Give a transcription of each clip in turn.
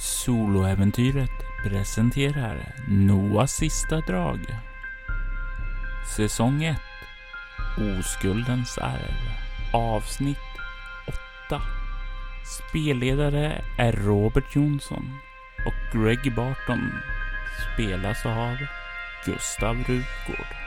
Soloäventyret presenterar Noahs sista drag. Säsong 1 Oskuldens arv Avsnitt 8 Spelledare är Robert Jonsson och Greg Barton spelas av Gustav Rutgård.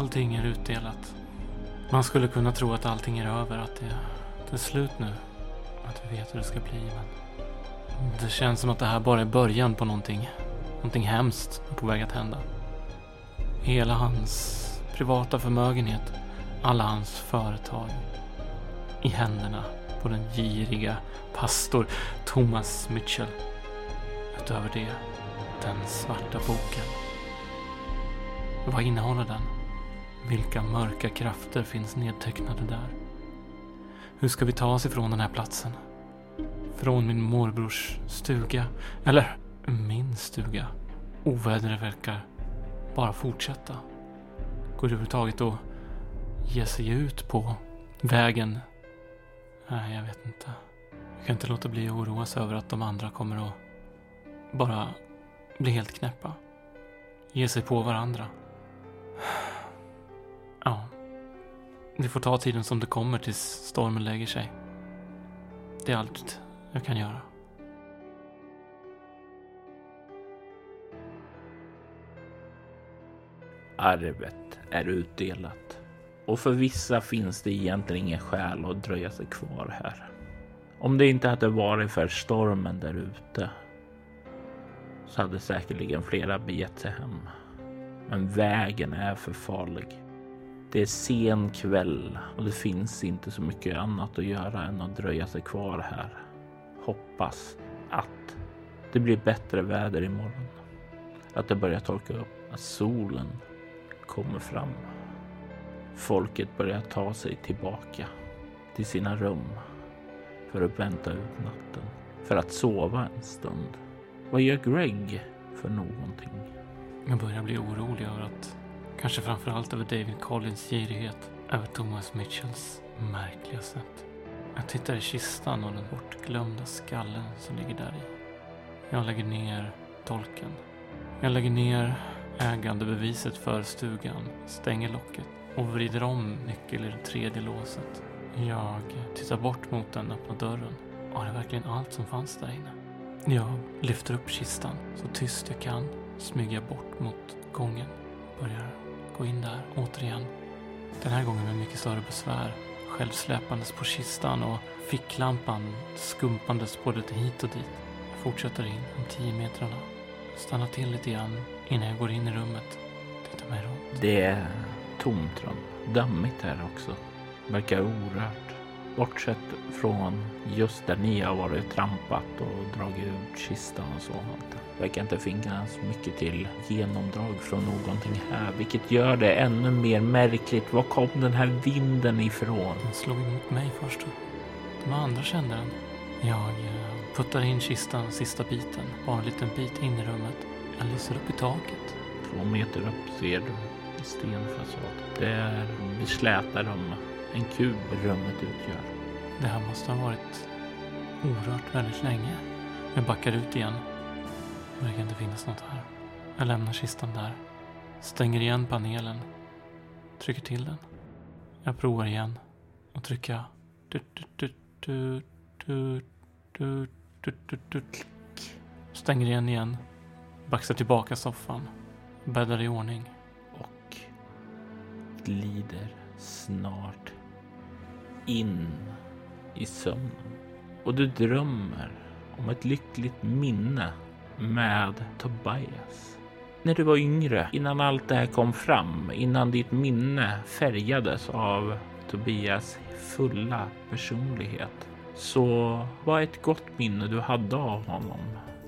Allting är utdelat. Man skulle kunna tro att allting är över, att det, det är slut nu. Att vi vet hur det ska bli, men... Det känns som att det här bara är början på någonting. Någonting hemskt är på väg att hända. Hela hans privata förmögenhet, alla hans företag i händerna på den giriga pastor Thomas Mitchell. Utöver det, den svarta boken. Vad innehåller den? Vilka mörka krafter finns nedtecknade där? Hur ska vi ta oss ifrån den här platsen? Från min morbrors stuga? Eller min stuga? Ovädret verkar bara fortsätta. Går det överhuvudtaget att ge sig ut på vägen? Nej, jag vet inte. Jag kan inte låta bli att oroas över att de andra kommer att bara bli helt knäppa. Ge sig på varandra. Ja. det får ta tiden som det kommer tills stormen lägger sig. Det är allt jag kan göra. Arvet är utdelat och för vissa finns det egentligen ingen skäl att dröja sig kvar här. Om det inte hade varit för stormen där ute så hade säkerligen flera begett sig hem. Men vägen är för farlig. Det är sen kväll och det finns inte så mycket annat att göra än att dröja sig kvar här. Hoppas att det blir bättre väder imorgon. Att det börjar torka upp, att solen kommer fram. Folket börjar ta sig tillbaka till sina rum för att vänta ut natten, för att sova en stund. Vad gör Greg för någonting? Jag börjar bli orolig över att, kanske framförallt över David Collins girighet, över Thomas Mitchells märkliga sätt. Jag tittar i kistan och den bortglömda skallen som ligger där i. Jag lägger ner dolken. Jag lägger ner ägandebeviset för stugan, stänger locket och vrider om nyckeln i det tredje låset. Jag tittar bort mot den öppna dörren. Var det verkligen allt som fanns där inne? Jag lyfter upp kistan så tyst jag kan, smyger jag bort mot gången. Börjar gå in där återigen. Den här gången med mycket större besvär. Själv släpandes på kistan och ficklampan skumpandes både hit och dit. Jag fortsätter in de tio metrarna. Stannar till lite grann innan jag går in i rummet. Tittar mig runt. Det är tomt rum. Dammigt här också. Verkar orört. Bortsett från just där ni har varit trampat och dragit ut kistan och sånt. Verkar inte finnas mycket till genomdrag från någonting här, vilket gör det ännu mer märkligt. Var kom den här vinden ifrån? Den slog emot mig först. De andra kände den. Jag eh, puttar in kistan sista biten, bara en liten bit in i rummet. Jag lyser upp i taket. Två meter upp ser du en stenfasad. Där vid släta rum en kub rummet utgör. Det här måste ha varit orört väldigt länge. Jag backar ut igen. Det verkar inte finnas något här. Jag lämnar kistan där. Stänger igen panelen. Trycker till den. Jag provar igen. Och trycker... Stänger igen igen. Baxar tillbaka soffan. Bäddar i ordning. Och glider snart in i sömnen. Och du drömmer om ett lyckligt minne med Tobias. När du var yngre, innan allt det här kom fram, innan ditt minne färgades av Tobias fulla personlighet, så var ett gott minne du hade av honom.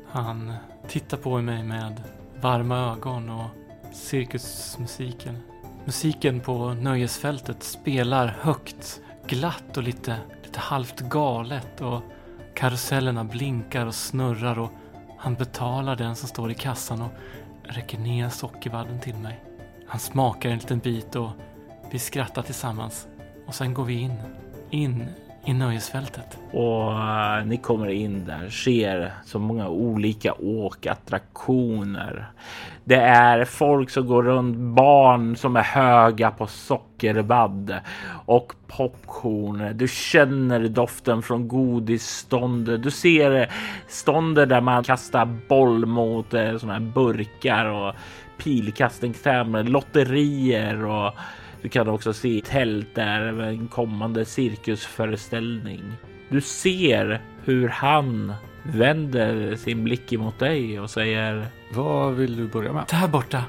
Han tittar på mig med varma ögon och cirkusmusiken. Musiken på nöjesfältet spelar högt, glatt och lite, lite halvt galet och karusellerna blinkar och snurrar och han betalar den som står i kassan och räcker ner sockervadden till mig. Han smakar en liten bit och vi skrattar tillsammans. Och sen går vi in. In i nöjesfältet. Och uh, ni kommer in där, ser så många olika åkattraktioner. Det är folk som går runt, barn som är höga på sockervadd och popcorn. Du känner doften från godisstånd. Du ser stånd där man kastar boll mot eh, sådana här burkar och pilkastningstävlingar, lotterier och du kan också se tält där med en kommande cirkusföreställning. Du ser hur han vänder sin blick emot dig och säger Vad vill du börja med? Där borta.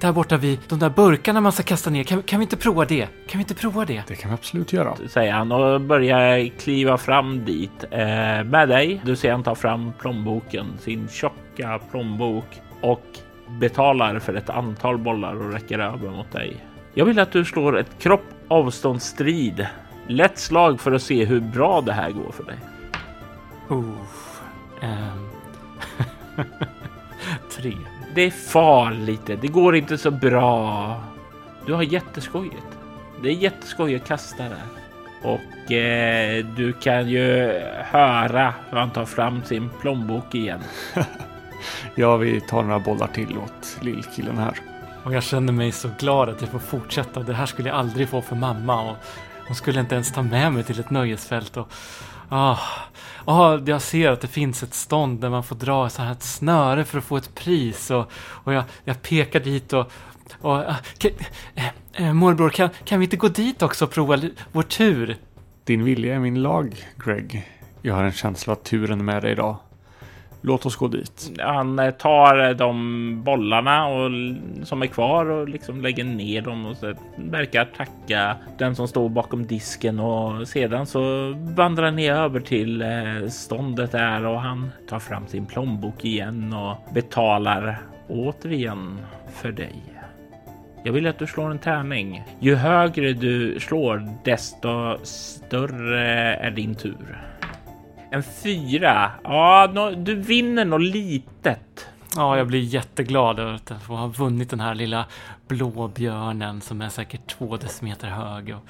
Där borta vid de där burkarna man ska kasta ner. Kan, kan vi inte prova det? Kan vi inte prova det? Det kan vi absolut göra. Säger han och börjar kliva fram dit eh, med dig. Du ser han ta fram plånboken, sin tjocka plånbok och betalar för ett antal bollar och räcker över mot dig. Jag vill att du slår ett kropp avståndsstrid. Lätt slag för att se hur bra det här går för dig. Oh, um. Tre. Det är far lite. Det går inte så bra. Du har jätteskojigt. Det är jätteskoj att kasta där. Och eh, du kan ju höra hur han tar fram sin plånbok igen. ja, vi tar några bollar till åt lillkillen här. Och jag känner mig så glad att jag får fortsätta. Det här skulle jag aldrig få för mamma. Och hon skulle inte ens ta med mig till ett nöjesfält. Och, ah, ah, jag ser att det finns ett stånd där man får dra så här ett snöre för att få ett pris. Och, och jag, jag pekar dit och... och ah, kan, äh, eh, eh, morbror, kan, kan vi inte gå dit också och prova vår tur? Din vilja är min lag, Greg. Jag har en känsla att turen är med dig idag. Låt oss gå dit. Han eh, tar eh, de bollarna och, som är kvar och liksom lägger ner dem och så verkar tacka den som står bakom disken och sedan så vandrar ni över till eh, ståndet där och han tar fram sin plånbok igen och betalar återigen för dig. Jag vill att du slår en tärning. Ju högre du slår, desto större är din tur. En fyra. Ja, du vinner nog litet. Ja, jag blir jätteglad över att få ha vunnit den här lilla blåbjörnen som är säkert två decimeter hög. Och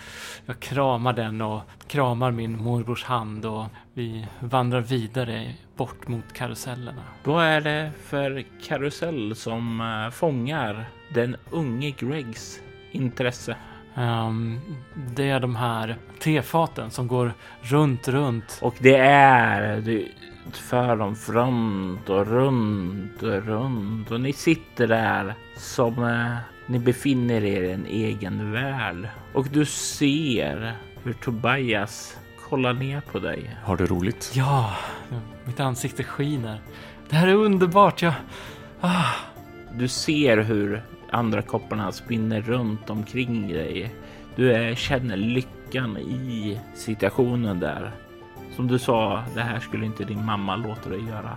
jag kramar den och kramar min morbrors hand och vi vandrar vidare bort mot karusellerna. Vad är det för karusell som eh, fångar den unge Gregs intresse? Um, det är de här tefaten som går runt, runt. Och det är, du för dem runt och runt och runt och ni sitter där som eh, ni befinner er i en egen värld. Och du ser hur Tobias kollar ner på dig. Har du roligt? Ja, mitt ansikte skiner. Det här är underbart. Jag... Ah. Du ser hur andra kopparna spinner runt omkring dig. Du är, känner lyckan i situationen där. Som du sa, det här skulle inte din mamma låta dig göra.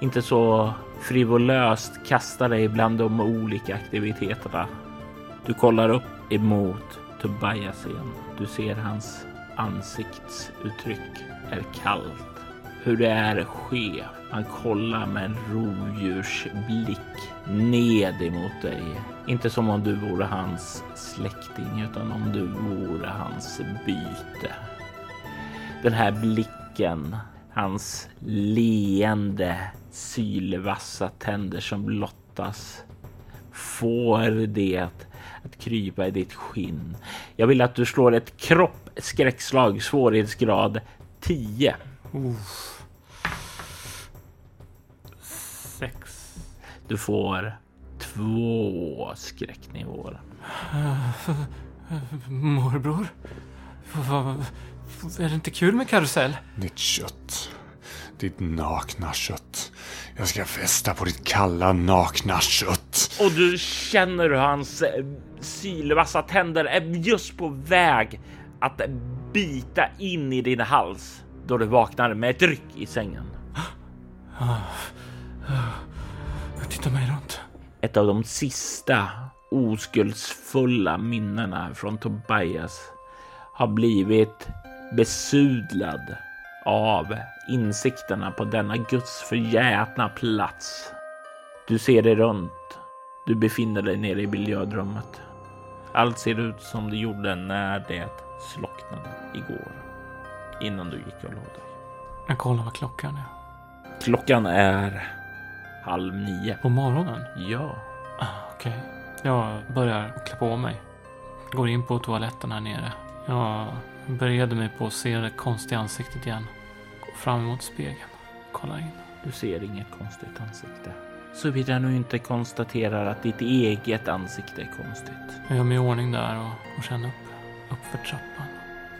Inte så frivolöst kasta dig bland de olika aktiviteterna. Du kollar upp emot Tobias igen. Du ser hans ansiktsuttryck är kallt. Hur det är skev. Han kollar med en rovdjursblick ned emot dig. Inte som om du vore hans släkting utan om du vore hans byte. Den här blicken, hans leende sylvassa tänder som blottas får det att krypa i ditt skinn. Jag vill att du slår ett kropp skräckslag svårighetsgrad 10. Uh. Du får två skräcknivåer. Morbror? Är det inte kul med karusell? Ditt kött. Ditt nakna kött. Jag ska festa på ditt kalla nakna kött. Och du känner hur hans eh, sylvassa tänder är just på väg att bita in i din hals då du vaknar med ett ryck i sängen. Jag tittar mig runt. Ett av de sista oskuldsfulla minnena från Tobias har blivit besudlad av insikterna på denna Guds förgätna plats. Du ser dig runt. Du befinner dig nere i biljardrummet. Allt ser ut som det gjorde när det slocknade igår. Innan du gick och la dig. Jag kollar vad klockan är. Klockan är halv nio. På morgonen? Ja, Ah, Okej. Jag börjar klä på mig. Går in på toaletten här nere. Jag bereder mig på att se det konstiga ansiktet igen. Går fram emot spegeln. Kollar in. du ser inget konstigt ansikte. Såvida du inte konstaterar att ditt eget ansikte är konstigt. Jag gör mig i ordning där och, och känner upp, upp för trappan.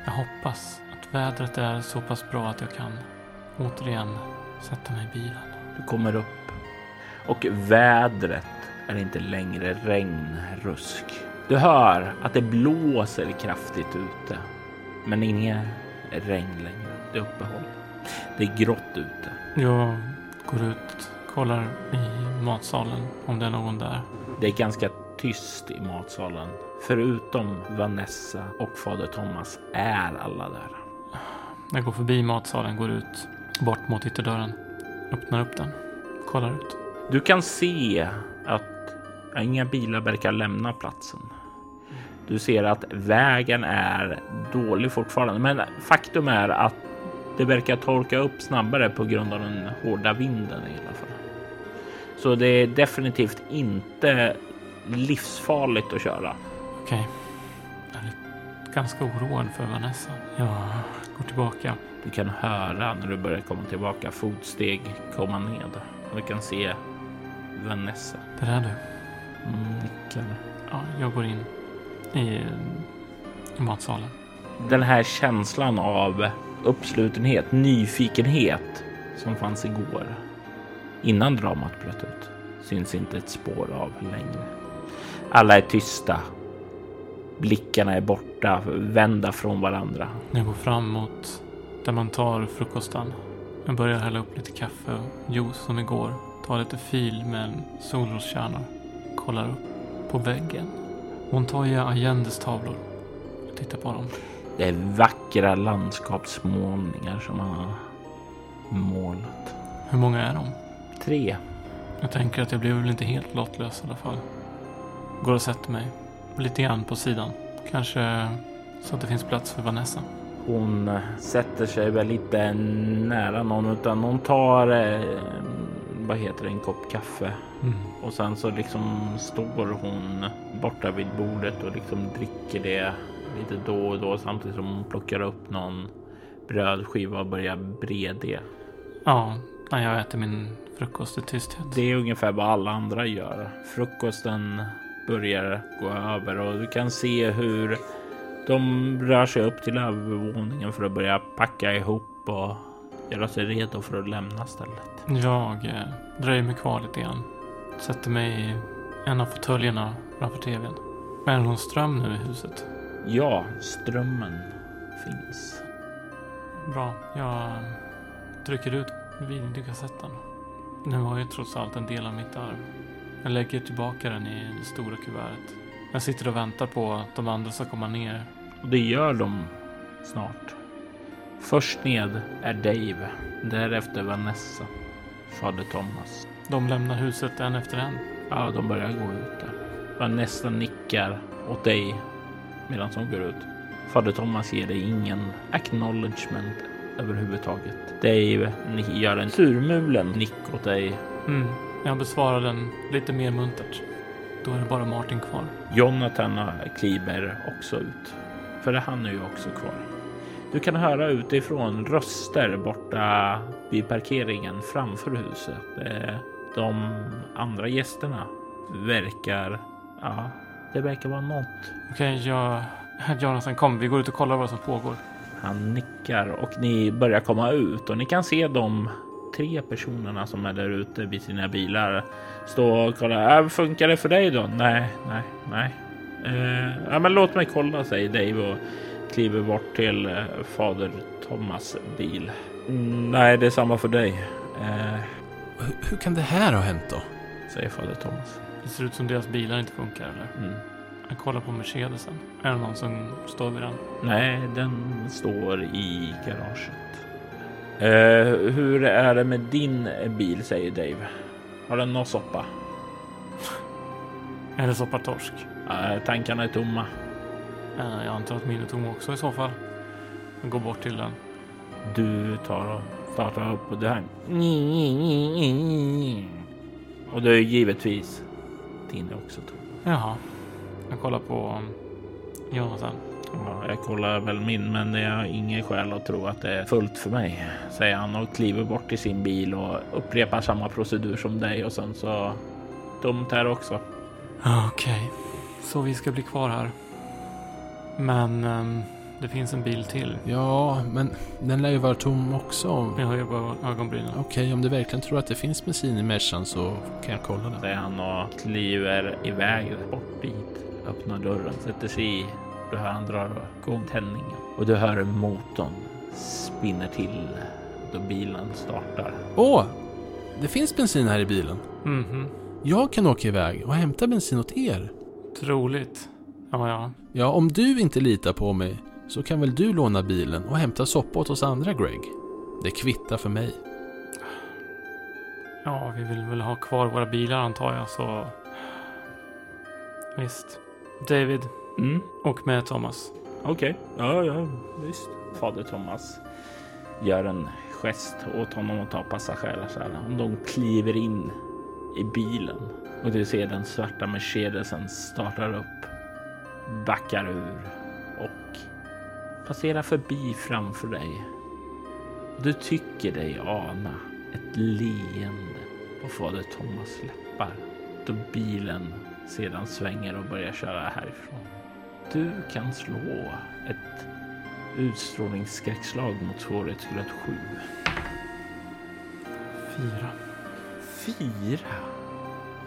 Jag hoppas att vädret är så pass bra att jag kan återigen sätta mig i bilen. Du kommer upp och vädret är inte längre regn, rusk. Du hör att det blåser kraftigt ute, men inget regn längre. Det är uppehåll. Det är grått ute. Jag går ut, kollar i matsalen om det är någon där. Det är ganska tyst i matsalen. Förutom Vanessa och fader Thomas är alla där. Jag går förbi matsalen, går ut, bort mot ytterdörren. Öppnar upp den, kollar ut. Du kan se att inga bilar verkar lämna platsen. Du ser att vägen är dålig fortfarande, men faktum är att det verkar torka upp snabbare på grund av den hårda vinden i alla fall. Så det är definitivt inte livsfarligt att köra. Okej. Jag är ganska oroad för Vanessa. Jag går tillbaka. Du kan höra när du börjar komma tillbaka fotsteg komma ned du kan se Vanessa. Det är du. Mm, nickar. Ja, jag går in i, i matsalen. Den här känslan av uppslutenhet, nyfikenhet som fanns igår innan dramat bröt ut syns inte ett spår av längre. Alla är tysta. Blickarna är borta, vända från varandra. Jag går fram mot där man tar frukosten. Jag börjar hälla upp lite kaffe och juice som igår. Tar lite fil med solroskärnor. Kollar upp på väggen. Montoya Allendes tavlor. Jag tittar på dem. Det är vackra landskapsmålningar som han har målat. Hur många är de? Tre. Jag tänker att jag blev väl inte helt lottlös i alla fall. Går och sätter mig. Lite grann på sidan. Kanske så att det finns plats för Vanessa. Hon sätter sig väl lite nära någon utan hon tar eh, vad heter det, en kopp kaffe Mm. och sen så liksom står hon borta vid bordet och liksom dricker det lite då och då samtidigt som hon plockar upp någon brödskiva och börjar bre det. Ja, jag äter min frukost i tysthet. Det är ungefär vad alla andra gör. Frukosten börjar gå över och du kan se hur de rör sig upp till övervåningen för att börja packa ihop och göra sig redo för att lämna stället. Jag eh, dröjer mig kvar lite grann. Sätter mig i en av fåtöljerna framför tvn. Är det någon ström nu i huset? Ja, strömmen finns. Bra. Jag trycker ut videokassetten. Den var ju trots allt en del av mitt arv. Jag lägger tillbaka den i det stora kuvertet. Jag sitter och väntar på att de andra ska komma ner. Och det gör de snart. Först ned är Dave, därefter Vanessa, fader Thomas. De lämnar huset en efter en. Ja, de börjar gå ut där. Vanessa nickar åt dig medan hon går ut. Fader Thomas ger dig ingen acknowledgement överhuvudtaget. Dave gör en surmulen nick åt dig. Mm. Jag besvarar den lite mer muntert. Då är det bara Martin kvar. Jonathan kliver också ut. För han är ju också kvar. Du kan höra utifrån röster borta vid parkeringen framför huset. Eh, De andra gästerna verkar, ja, det verkar vara något. Okej, jag... Jonathan, kom. Vi går ut och kollar vad som pågår. Han nickar och ni börjar komma ut och ni kan se de tre personerna som är där ute vid sina bilar stå och kolla. Äh, funkar det för dig då? Nej, nej, nej. Eh, ja, men låt mig kolla, säger Dave och kliver bort till eh, fader Thomas bil. Mm, nej, det är samma för dig, eh, Hur, hur kan det här ha hänt då? säger fader Thomas. Det ser ut som deras bilar inte funkar, eller? Mm. Jag kollar på Mercedesen. Är det någon som står vid den? Nej, den står i garaget. Eh, hur är det med din bil, säger Dave. Har den någon soppa? Är det soppatorsk? Eh, tankarna är tomma. Eh, Jag antar att min är tom också i så fall. Jag går bort till den. Du tar och startar upp och det här. Och det är givetvis din är också tom. Jaha. Jag kollar på um, Jonathan. Ja, jag kollar väl min, men det är ingen skäl att tro att det är fullt för mig, säger han och kliver bort till sin bil och upprepar samma procedur som dig och sen så tomt här också. Okej. Så vi ska bli kvar här. Men ehm, det finns en bil till. Ja, men den lär ju vara tom också. Jag höjer på ögonbrynen. Okej, om du verkligen tror att det finns bensin i Mercan så kan jag kolla den. Säger han och kliver iväg bort dit. Öppnar dörren, sätter sig i. Du hör han drar igång tändningen och du hör motorn spinner till då bilen startar. Åh! Det finns bensin här i bilen. Mhm. Jag kan åka iväg och hämta bensin åt er. Troligt. Ja, ja. Ja, om du inte litar på mig så kan väl du låna bilen och hämta soppa åt oss andra, Greg? Det kvittar för mig. Ja, vi vill väl ha kvar våra bilar antar jag, så... Visst. David, Mm, och med Thomas. Okej, ja, ja, visst. Fader Thomas gör en gest åt honom att ta passagerarsäten. De kliver in i bilen och du ser den svarta Mercedesen startar upp, backar ur och passerar förbi framför dig. Du tycker dig ana ett leende på fader Thomas läppar då bilen sedan svänger och börjar köra härifrån. Du kan slå ett utstrålningsskräckslag mot svårighetsgrad 7. Fyra. Fyra.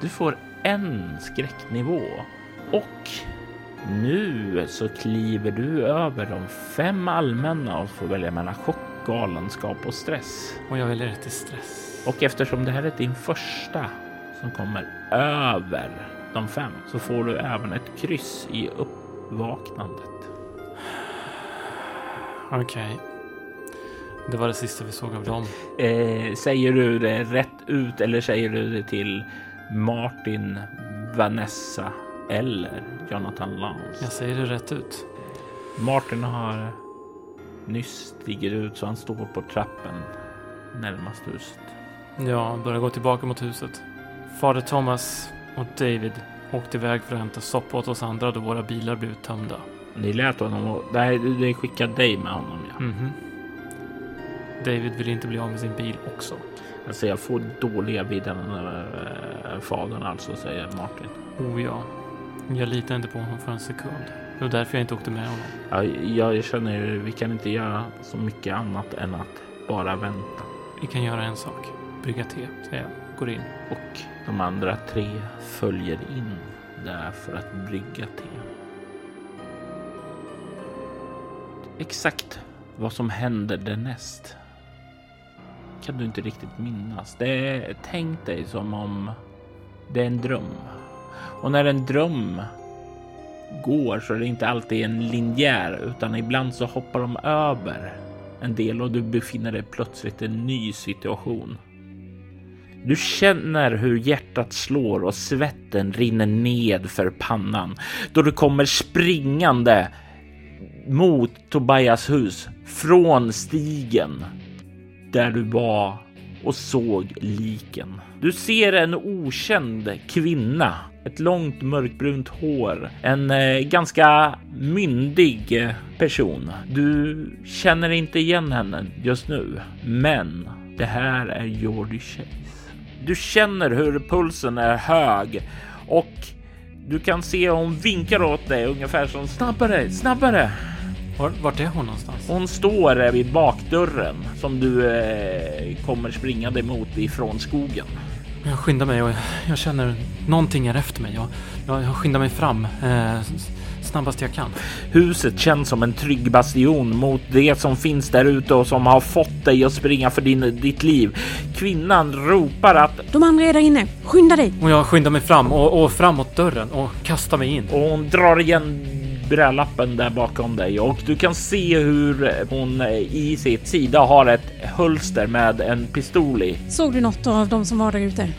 Du får en skräcknivå och nu så kliver du över de fem allmänna och får välja mellan chock, galenskap och stress. Och jag väljer rätt till stress. Och eftersom det här är din första som kommer över de fem så får du även ett kryss i uppvaknandet. Okej. Det var det sista vi såg av dem. Eh, säger du det rätt ut eller säger du det till Martin, Vanessa eller Jonathan Lance? Jag säger det rätt ut. Martin har nyss stigit ut så han står på trappen närmast huset. Jag börjar gå tillbaka mot huset. Fader Thomas och David åkte iväg för att hämta soppa åt oss andra då våra bilar blev tömda. Ni lät honom och nej, det skickade dig med honom. Ja. Mhm. David vill inte bli av med sin bil också. Alltså jag får dåliga vidden av äh, fadern alltså, säger Martin. Oh ja. Jag litar inte på honom för en sekund. Det var därför jag inte åkte med honom. Ja, jag känner vi kan inte göra så mycket annat än att bara vänta. Vi kan göra en sak. Brygga te, säger jag. Går in. Och de andra tre följer in där för att brygga te. Exakt vad som händer därnäst kan du inte riktigt minnas. Det är tänk dig som om det är en dröm. Och när en dröm går så är det inte alltid en linjär utan ibland så hoppar de över en del och du befinner dig plötsligt i en ny situation. Du känner hur hjärtat slår och svetten rinner ned för pannan då du kommer springande mot Tobias hus från stigen där du var och såg liken. Du ser en okänd kvinna, ett långt mörkbrunt hår, en eh, ganska myndig person. Du känner inte igen henne just nu, men det här är Jordy Chase. Du känner hur pulsen är hög och du kan se hon vinkar åt dig ungefär som snabbare, snabbare. Var, vart är hon någonstans? Hon står vid bakdörren som du eh, kommer springande emot ifrån skogen. Jag skyndar mig och jag, känner någonting är efter mig. Jag, jag, jag skyndar mig fram. Eh, snabbast jag kan. Huset känns som en trygg bastion mot det som finns där ute och som har fått dig att springa för din, ditt liv. Kvinnan ropar att De andra är där inne. Skynda dig! Och jag skyndar mig fram och, och framåt dörren och kastar mig in. och hon drar igen brälappen där bakom dig och du kan se hur hon i sitt sida har ett hölster med en pistol i. Såg du något av de som var där ute?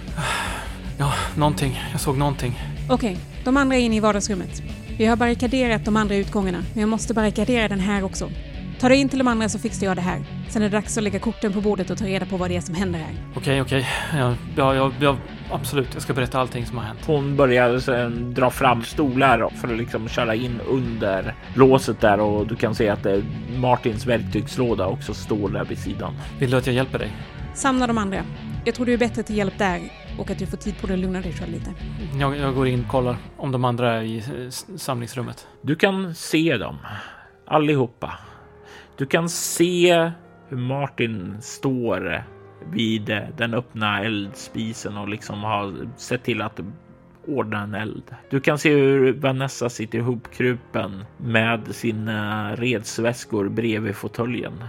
Ja, någonting. Jag såg någonting. Okej, de andra är inne i vardagsrummet. Vi har barrikaderat de andra utgångarna, men jag måste barrikadera den här också. Ta dig in till de andra så fixar jag det här. Sen är det dags att lägga korten på bordet och ta reda på vad det är som händer här. Okej, okej. Ja, ja, ja, ja, absolut. Jag ska berätta allting som har hänt. Hon börjar sen dra fram stolar för att liksom köra in under låset där och du kan se att det, Martins verktygslåda också står där vid sidan. Vill du att jag hjälper dig? Samla de andra. Jag tror du är bättre till hjälp där och att du får tid på dig att lugna dig själv lite. Jag, jag går in och kollar om de andra är i eh, samlingsrummet. Du kan se dem allihopa. Du kan se hur Martin står vid eh, den öppna eldspisen och liksom har sett till att ordna en eld. Du kan se hur Vanessa sitter ihopkrupen med sina redsväskor bredvid fåtöljen.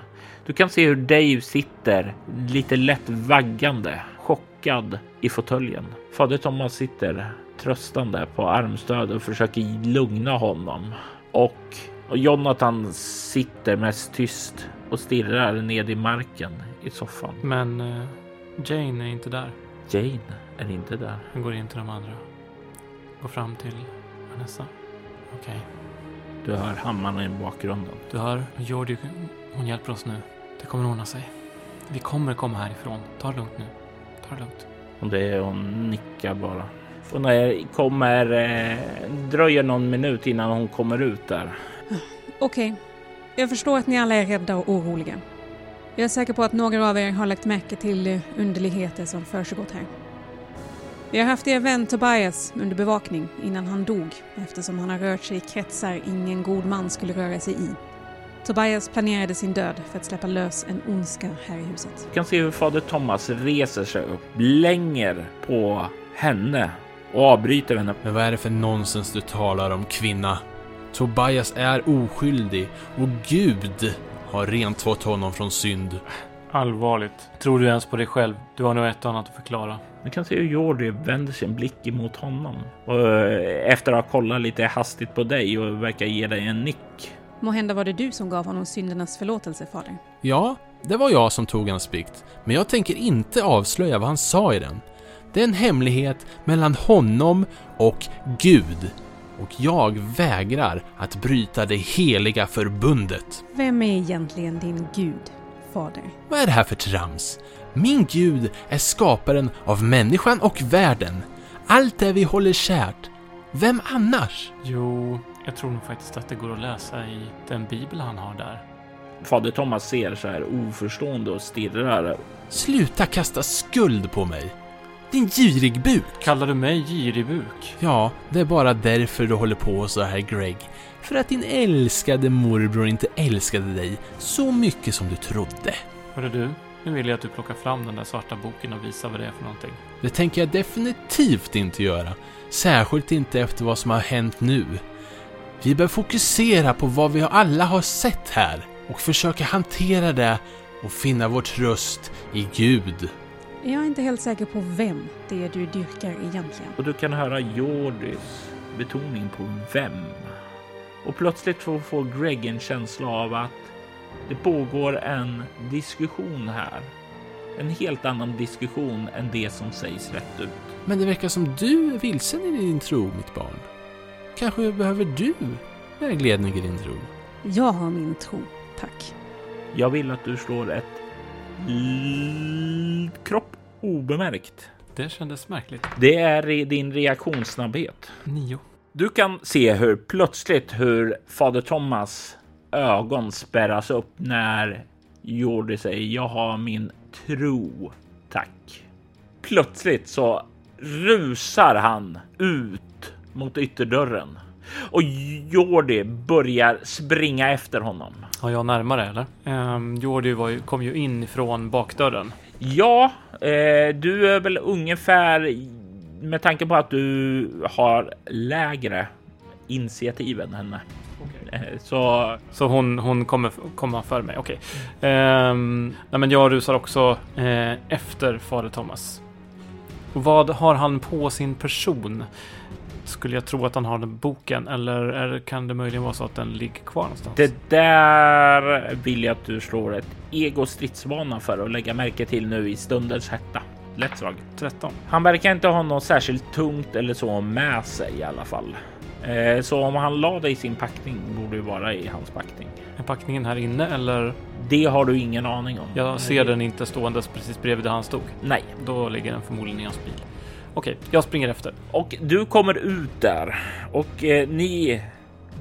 Du kan se hur Dave sitter lite lätt vaggande, chockad i fåtöljen. Fader Thomas sitter tröstande på armstöd och försöker lugna honom. Och Jonathan sitter mest tyst och stirrar ned i marken i soffan. Men eh, Jane är inte där. Jane är inte där. Jag går in till de andra. Går fram till Vanessa. Okej. Du hör hammaren i bakgrunden. Du hör, Jordi, hon hjälper oss nu. Det kommer ordna sig. Vi kommer komma härifrån. Ta det lugnt nu. Ta det lugnt. Och det är hon nickar bara. Och när jag kommer eh, dröjer någon minut innan hon kommer ut där. Okej, jag förstår att ni alla är rädda och oroliga. Jag är säker på att några av er har lagt märke till underligheter som försiggått här. Vi har haft er vän Tobias under bevakning innan han dog eftersom han har rört sig i kretsar ingen god man skulle röra sig i. Tobias planerade sin död för att släppa lös en ondska här i huset. Du kan se hur fader Thomas reser sig upp, blänger på henne och avbryter henne. Men vad är det för nonsens du talar om, kvinna? Tobias är oskyldig och Gud har rentvått honom från synd. Allvarligt. Tror du ens på dig själv? Du har nog ett och annat att förklara. Du kan se hur Jordi vänder sin blick emot honom och eh, efter att ha kollat lite hastigt på dig och verkar ge dig en nick. Må hända var det du som gav honom syndernas förlåtelse, fader. Ja, det var jag som tog hans bikt, men jag tänker inte avslöja vad han sa i den. Det är en hemlighet mellan honom och Gud. Och jag vägrar att bryta det heliga förbundet. Vem är egentligen din gud, fader? Vad är det här för trams? Min Gud är skaparen av människan och världen. Allt det vi håller kärt. Vem annars? Jo, jag tror nog faktiskt att det går att läsa i den bibel han har där. Fader Thomas ser så här oförstående och stirrar. Sluta kasta skuld på mig. Din girig buk. Kallar du mig girig buk? Ja, det är bara därför du håller på så här Greg. För att din älskade morbror inte älskade dig så mycket som du trodde. Hörru du, nu vill jag att du plockar fram den där svarta boken och visar vad det är för någonting. Det tänker jag definitivt inte göra. Särskilt inte efter vad som har hänt nu. Vi bör fokusera på vad vi alla har sett här och försöka hantera det och finna vår tröst i Gud. Jag är inte helt säker på vem det är du dyrkar egentligen. Och du kan höra Jordis betoning på vem. Och plötsligt får, Greg en känsla av att det pågår en diskussion här. En helt annan diskussion än det som sägs rätt ut. Men det verkar som du är vilsen i din tro, mitt barn. Kanske behöver du vägledning i din tro? Jag har min tro, tack. Jag vill att du slår ett kropp obemärkt. Det kändes märkligt. Det är din reaktionssnabbhet. Nio. Du kan se hur plötsligt hur fader Thomas ögon spärras upp när Jordi säger jag har min tro. Tack. Plötsligt så rusar han ut mot ytterdörren och Jordi börjar springa efter honom. Har jag närmare eller? Um, Jordi ju, kom ju in från bakdörren. Ja, eh, du är väl ungefär med tanke på att du har lägre initiativ än henne. Eh, Så Så hon, hon kommer komma för mig, okej. Ehm, nej men jag rusar också eh, efter fader Thomas. Vad har han på sin person? Skulle jag tro att han har den boken eller är, kan det möjligen vara så att den ligger kvar någonstans? det där vill jag att du slår ett ego stridsvana för att lägga märke till nu i stundens hetta. Lätt slag. 13. Han verkar inte ha något särskilt tungt eller så med sig i alla fall. Eh, Så om han la det i sin packning borde det vara i hans packning. Är packningen här inne eller? Det har du ingen aning om. Jag ser den inte ståendes precis bredvid där han stod. Nej, Då ligger den förmodligen i hans bil. Okej, jag springer efter. och du kommer ut där och eh, ni,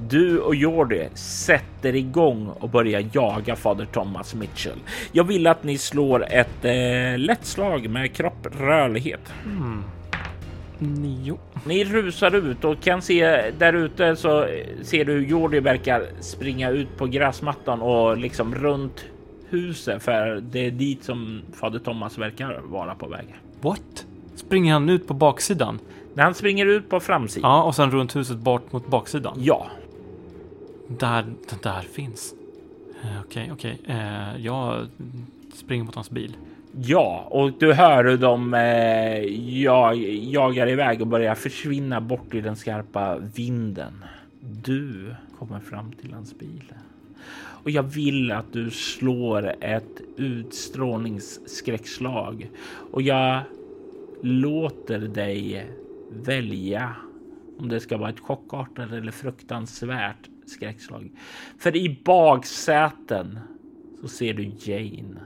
du och Jordi sätter igång och börjar jaga fader Thomas Mitchell. Jag vill att ni slår ett eh, lätt slag med kropp rörlighet. Hmm. Nio. Ni rusar ut och kan se där ute så ser du hur Jordi verkar springa ut på gräsmattan och liksom runt huset för det är dit som fader Thomas verkar vara på väg. What? Springer han ut på baksidan? När han springer ut på framsidan. Ja, och sen runt huset bort mot baksidan. Ja, Där, där finns. Eh, Okej, okej. Eh, jag springer mot hans bil. ja, och du hör hur de eh, jag, jagar iväg och börjar försvinna bort i den skarpa vinden. Du kommer fram till hans bil. Och jag vill att du slår ett utstrålningsskräckslag och jag låter dig välja om det ska vara ett chockartat eller fruktansvärt skräckslag. För i baksäten så ser du Jane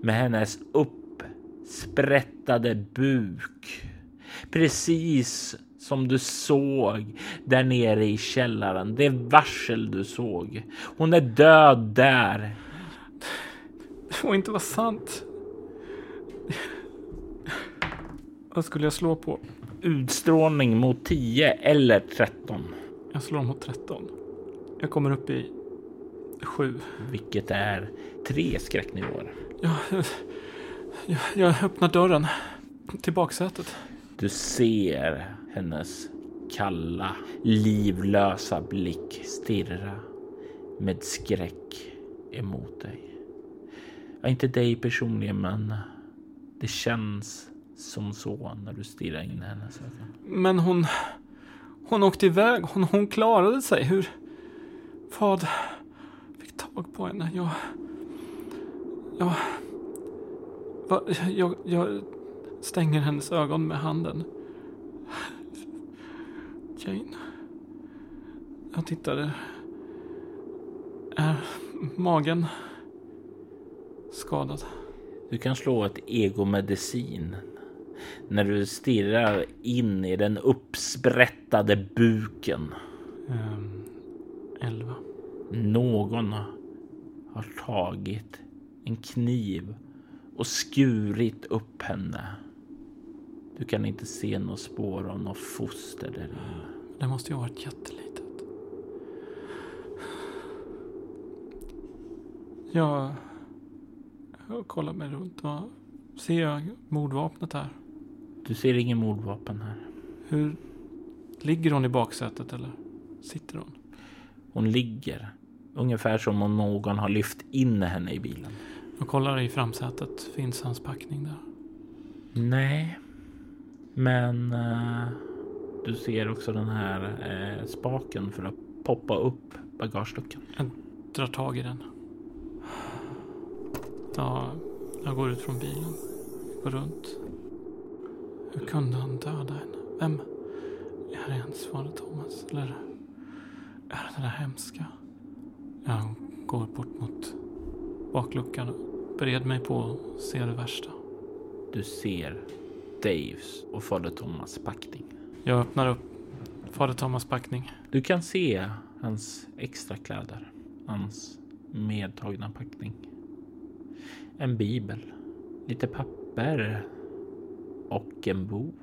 med hennes uppsprättade buk. Precis som du såg där nere i källaren. Det varsel du såg. Hon är död där. Det får inte vara sant. Vad skulle jag slå på? Utstrålning mot 10 eller 13. Jag slår mot 13. Jag kommer upp i 7. Vilket är tre skräcknivåer. Jag, jag, jag öppnar dörren till baksätet. Du ser hennes kalla, livlösa blick stirra med skräck emot dig. Ja, inte dig personligen, men det känns som så när du stirrar in i hennes ögon. Men hon... Hon åkte iväg. Hon, hon klarade sig. Hur... Vad... Fick tag på henne. Jag... Jag... Va, jag, jag stänger hennes ögon med handen. Jane. Jag tittade. Är magen skadad? Du kan slå ett egomedicin när du stirrar in i den uppsprättade buken. Um, elva. Någon har tagit en kniv och skurit upp henne. Du kan inte se något spår av något foster där inne. Det måste ju ha varit jättelitet. Jag, jag kollar mig runt och ser jag mordvapnet här. Du ser ingen mordvapen här. Hur ligger hon i baksätet eller sitter hon? Hon ligger ungefär som om någon har lyft in henne i bilen. Jag kollar i framsätet. Finns hans packning där? Nej, men eh, du ser också den här eh, spaken för att poppa upp bagageluckan. Drar tag i den. Ja, jag går ut från bilen. Går runt. Hur kunde han döda henne? Vem? Är det ens fader Thomas? Eller är det det där hemska? Jag går bort mot bakluckan och bereder mig på att se det värsta. Du ser Daves och fader Thomas packning. Jag öppnar upp fader Thomas packning. Du kan se hans extra kläder, hans medtagna packning. En bibel, lite papper och en bok.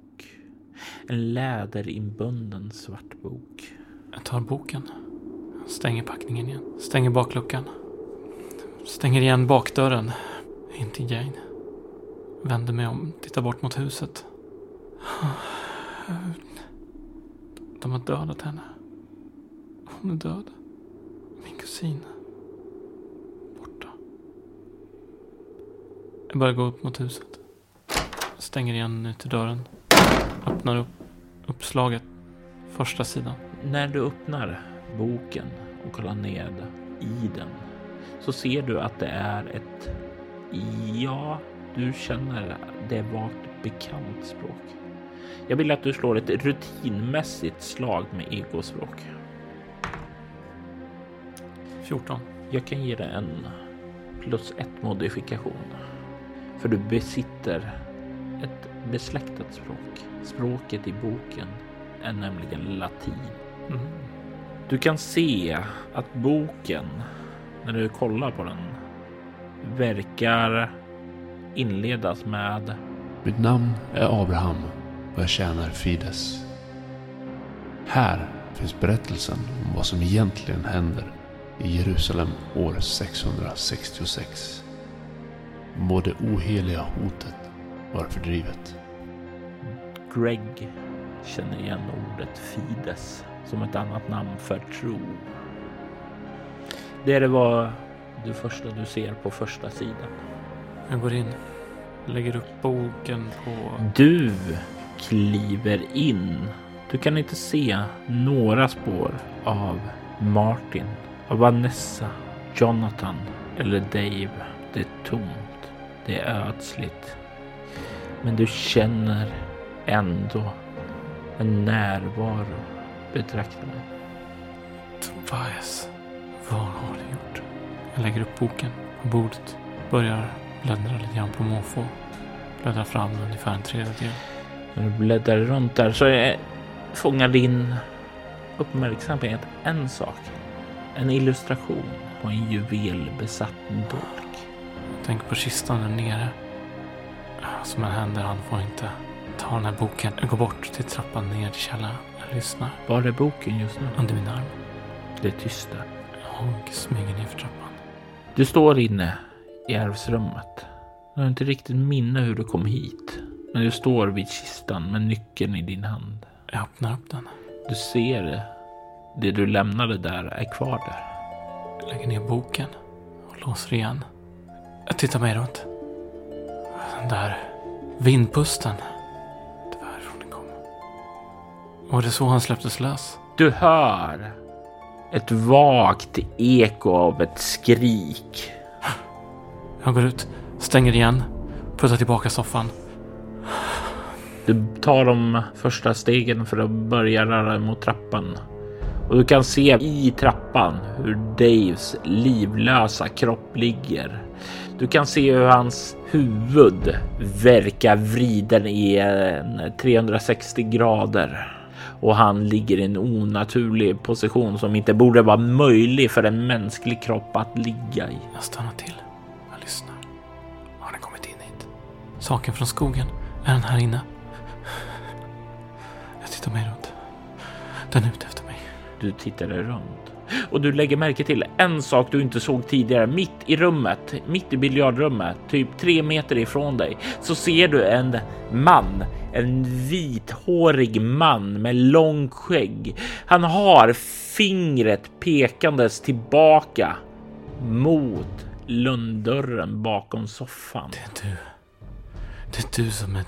En läderinbunden svart bok. Jag tar boken. Stänger packningen igen. Stänger bakluckan. Stänger igen bakdörren. In till Jane. Vänder mig om. Tittar bort mot huset. De har dödat henne. Hon är död. Min kusin. Borta. Jag börjar gå upp mot huset. Stänger igen ytterdörren. Öppnar upp uppslaget. Första sidan. När du öppnar boken och kollar ned i den så ser du att det är ett, ja, du känner det vagt bekant språk. Jag vill att du slår ett rutinmässigt slag med ekospråk. 14. Jag kan ge dig en plus ett modifikation. För du besitter ett besläktat språk. Språket i boken är nämligen latin. Mm. Du kan se att boken, när du kollar på den, verkar inledas med Mitt namn är Abraham och jag tjänar Fides. Här finns berättelsen om vad som egentligen händer i Jerusalem år 666. Må det oheliga hotet vara fördrivet. Greg känner igen ordet Fides som ett annat namn för tro. Det är det var det första du ser på första sidan. Jag går in. Lägger upp boken på... Du kliver in. Du kan inte se några spår av Martin, av Vanessa, Jonathan eller Dave. Det är tomt. Det är ödsligt. Men du känner ändå en närvaro betrakta dig. Tobias. Vad har du gjort? Jag lägger upp boken på bordet. Börjar bläddra lite grann på måfå. Bläddrar fram ungefär en tredjedel. När du bläddrar runt där så är, fångar din uppmärksamhet en sak. En illustration på en juvelbesatt dolk. Tänker på kistan där nere. Som en händer, han får inte ta den här boken. Jag går bort till trappan ner till källaren. Jag lyssnar. Var är boken just nu? Under min arm. Det är tyst där. Jag smyger ner för trappan. Du står inne i arvsrummet. Du har inte riktigt minne hur du kom hit. Men du står vid kistan med nyckeln i din hand. Jag öppnar upp den. Du ser det. Det du lämnade där är kvar där. Jag lägger ner boken och låser igen. Jag tittar mig runt. Den där vindpusten. Det var härifrån den kom. Var det så han släpptes lös? Du hör ett vagt eko av ett skrik. Jag går ut, stänger igen, puttar tillbaka soffan. Du tar de första stegen för att börja röra mot trappan. Och du kan se i trappan hur Daves livlösa kropp ligger. Du kan se hur hans huvud verkar vriden i en 360 grader. Och han ligger i en onaturlig position som inte borde vara möjlig för en mänsklig kropp att ligga i. Jag stannar till. Jag lyssnar. Har den kommit in hit? Saken från skogen. Är den här inne? Jag tittar mig runt. Den är ute efter mig. Du tittar dig runt och du lägger märke till en sak du inte såg tidigare. Mitt i rummet, mitt i biljardrummet, typ tre meter ifrån dig, så ser du en man, en vithårig man med långt skägg. Han har fingret pekandes tillbaka mot lunddörren bakom soffan. Det är du. Det är du som är...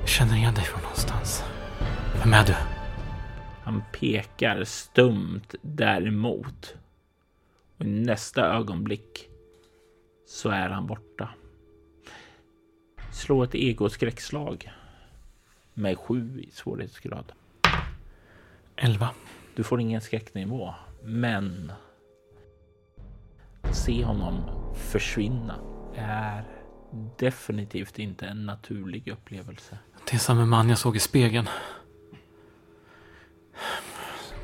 Jag känner igen dig från någonstans. Vem är du? Han pekar stumt däremot. Och i nästa ögonblick så är han borta. Slå ett egoskräckslag med sju i svårighetsgrad. Elva. Du får ingen skräcknivå, men se honom försvinna är definitivt inte en naturlig upplevelse. Det är samma man jag såg i spegeln.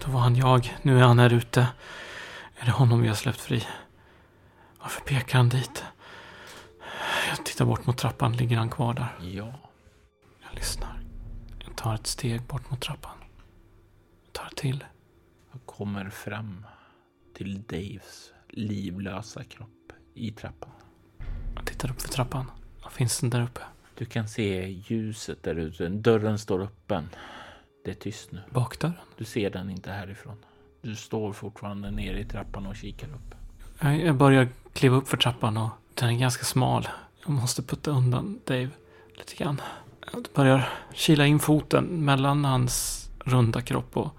Då var han jag. Nu är han här ute. Är det honom vi har släppt fri? Varför pekar han dit? Jag tittar bort mot trappan. Ligger han kvar där? Ja, Jag lyssnar. Jag tar ett steg bort mot trappan. Jag tar till. jag kommer fram till Daves livlösa kropp i trappan. Jag tittar upp för trappan. Vad finns den där uppe? Du kan se ljuset där ute. Dörren står öppen. Det är tyst nu. Bakdörren? Du ser den inte härifrån. Du står fortfarande nere i trappan och kikar upp. Jag börjar kliva upp för trappan och den är ganska smal. Jag måste putta undan Dave lite grann. Jag börjar kila in foten mellan hans runda kropp och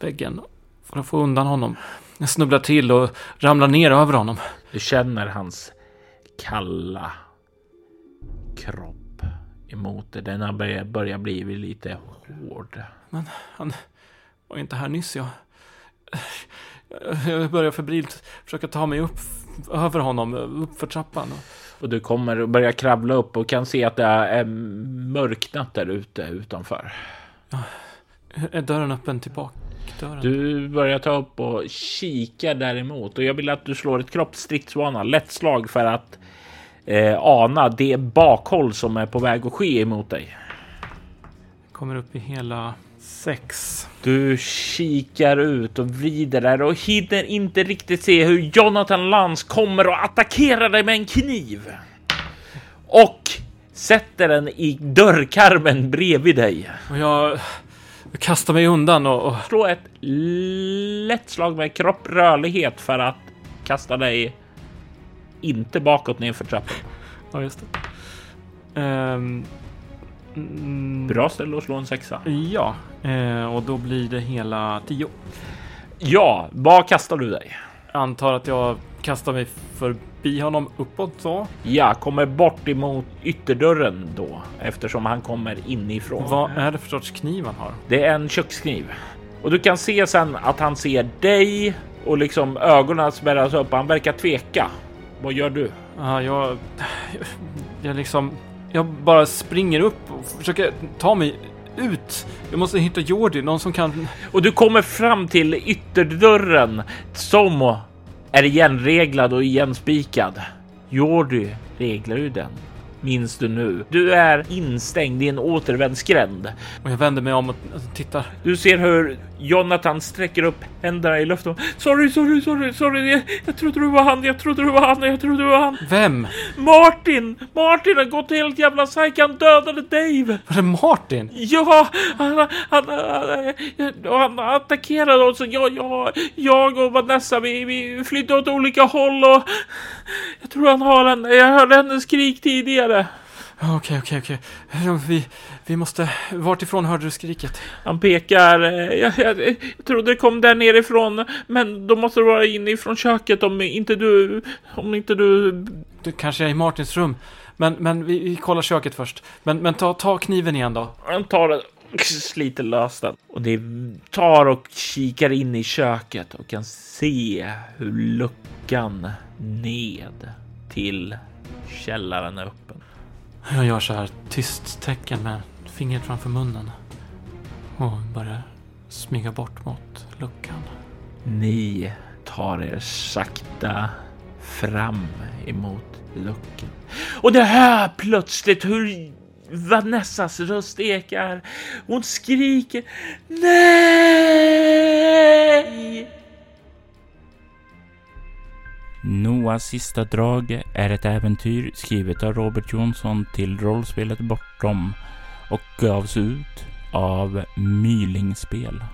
väggen för att få undan honom. Jag snubblar till och ramlar ner över honom. Du känner hans kalla kropp emot dig. Den har börjat, börjat bli lite hård. Han var inte här nyss. Jag, jag börjar febrilt försöka ta mig upp över honom, upp för trappan. Och du kommer och börjar kravla upp och kan se att det är mörknat där ute utanför. Är dörren öppen till bakdörren? Du börjar ta upp och kika däremot och jag vill att du slår ett kroppsstridsvana, lätt slag för att eh, ana det bakhåll som är på väg att ske emot dig. Kommer upp i hela sex. Du kikar ut och vrider där och hinner inte riktigt se hur Jonathan Lance kommer och attackerar dig med en kniv. Och sätter den i dörrkarmen bredvid dig. Och jag kastar mig undan och... och Slå ett lätt slag med kropp rörlighet för att kasta dig inte bakåt ner för trappan. ja, just det. Ehm, mm, Bra ställe att slå en sexa. Ja, eh, och då blir det hela tio. Ja, vad kastar du dig? Antar att jag kastar mig förbi honom uppåt så. Ja, kommer bort emot ytterdörren då eftersom han kommer inifrån. Vad är det för sorts kniv han har? Det är en kökskniv och du kan se sen att han ser dig och liksom ögonen spärras upp. Han verkar tveka. Vad gör du? Ja, jag... Jag liksom... Jag bara springer upp och försöker ta mig ut. Jag måste hitta Jordi, någon som kan... Och du kommer fram till ytterdörren som är igenreglad och igenspikad. Jordy reglar ju den. Minns du nu? Du är instängd i en återvändsgränd. Och jag vänder mig om och tittar. Du ser hur Jonathan sträcker upp händerna i luften. Sorry, sorry, sorry, sorry. Jag, jag trodde du var han. Jag trodde du var han. Jag trodde du var han. Vem? Martin! Martin har gått helt jävla psyk. Han dödade Dave. Var det Martin? Ja, han, han, han, han, attackerade oss. Jag, jag, jag och Vanessa, vi, vi flydde åt olika håll och jag tror han har en. Jag hörde hennes skrik tidigare. Ja, Okej, okej, okej. Vi, vi måste... Vart ifrån hörde du skriket? Han pekar. eh, Jag, jag, jag trodde det kom där nerifrån, men då måste det vara inifrån köket om inte du, om inte du. Det kanske är i Martins rum. Men, men vi, vi kollar köket först. Men, men ta, ta kniven igen då. Han tar den och sliter lös den och det tar och kikar in i köket och kan se hur luckan ned till källaren är öppen. Jag gör så här tyst tecken med fingret framför munnen. Och börjar smyga bort mot luckan. Ni tar er sakta fram emot luckan. Och det hör plötsligt hur Vanessas röst ekar. Hon skriker Nej! Noahs sista drag är ett äventyr skrivet av Robert Jonsson till rollspelet Bortom och gavs ut av Mylingspel.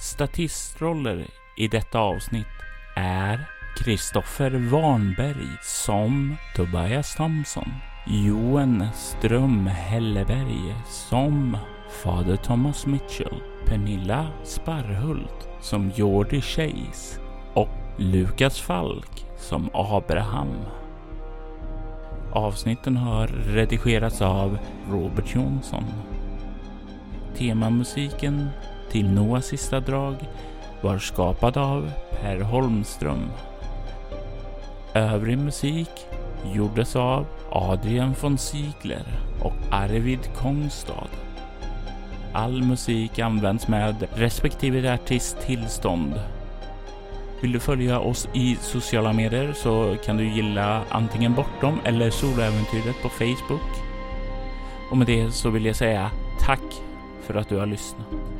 Statistroller i detta avsnitt är Kristoffer Warnberg som Tobias Thompson, Johan Ström Helleberg som Fader Thomas Mitchell, Pernilla Sparhult som Jordi Chase Lukas Falk som Abraham. Avsnitten har redigerats av Robert Jonsson. Temamusiken till Noahs sista drag var skapad av Per Holmström. Övrig musik gjordes av Adrian von Ziegler och Arvid Kongstad. All musik används med respektive artist tillstånd. Vill du följa oss i sociala medier så kan du gilla antingen Bortom eller Soläventyret på Facebook. Och med det så vill jag säga tack för att du har lyssnat.